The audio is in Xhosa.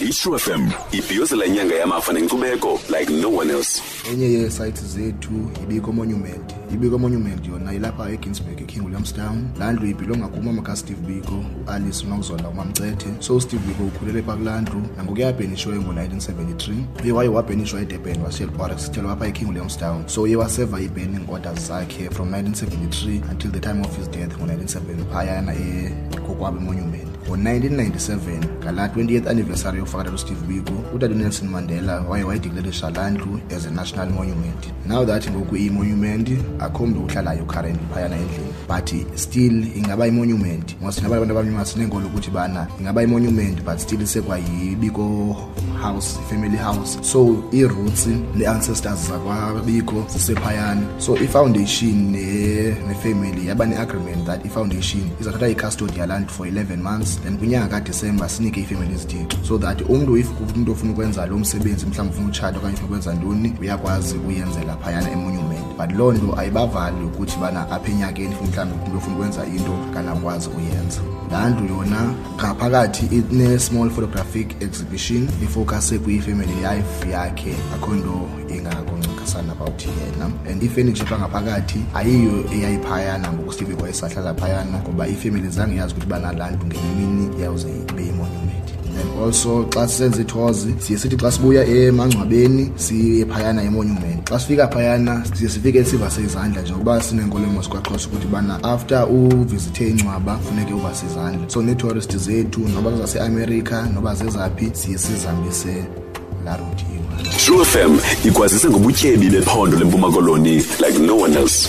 itrue fm ibhiyozela inyanga yamafa nenkcubeko like no one else enye yeesites zethu ibiko monument ibiko monument yona ilapha eginsburg eking williamstown laa ndlu ibhilonga kumama kasteve biko ualice unozola umamcethe so usteve biko ukhulele pha kulaa ndlu nangokuya abhenishiweyo ngo-1973 uye waye wabhenishwa edurban washiya elibhorex sithelo apha eking williamstown so uye waseva ii-banning orders zakhe from 1973 until the time of his death ngo-1970 phayana kokwabo monument ngo-1997 ngala 20th anniversary yokufakela losteve biko utata unelson mandela waye wayidiklele shalandlu as a national monument now that ngoku iyimonument akhombi uhlalayo currently phayana endlini but still ingaba imonument ngosinabanye abantu abamnyama sineenkolo ukuthi bana ingaba imonument but still sekwayibiko house family house so i-roots ne-ancestors zakwabikho zisephayana so i-foundation ne-family yaba ne-agreement that i-foundation izathatha i-custody yaland for 11 months then kwinyanga kadisemba sinike ifamily izithixo so that umntu if umntu ofuna ukwenza lo msebenzi mhlawumbi ufuna utshata okanye ufuna ukwenza ntoni uyakwazi ukuyenzela phayana emonument but loo nto ayibavali ukuthi bana apha enyakeni mhlawumbi umntu ofuna ukwenza into kanakwazi uyenza laa ndlu yona ngaphakathi ine-small photographic exhibition ifokase kwi-family life yakhe akho nto ingakuncakasana about yena and ifurniture pha ngaphakathi ayiyo eyayiphayana ngoku steve kwayesahlala phayana ngoba ifamily zange yazi ukuthi banalantu ngenyimini yawuze ibe imonument and also xa sisenza ithozi siye sithi xa sibuya emangcwabeni siye phayana emonument xa sifika phayana siye sifike sivase izandla njengokuba sinenkolemo sikwaxhosa ukuthi bana after uvizithe ingcwaba funeke uvase zandle so nee-tourist zethu noba zaseamerica noba zezaphi siye sizihambise laa ruti true fm ikwazise ngobutyebi bephondo lempuma koloni like no one else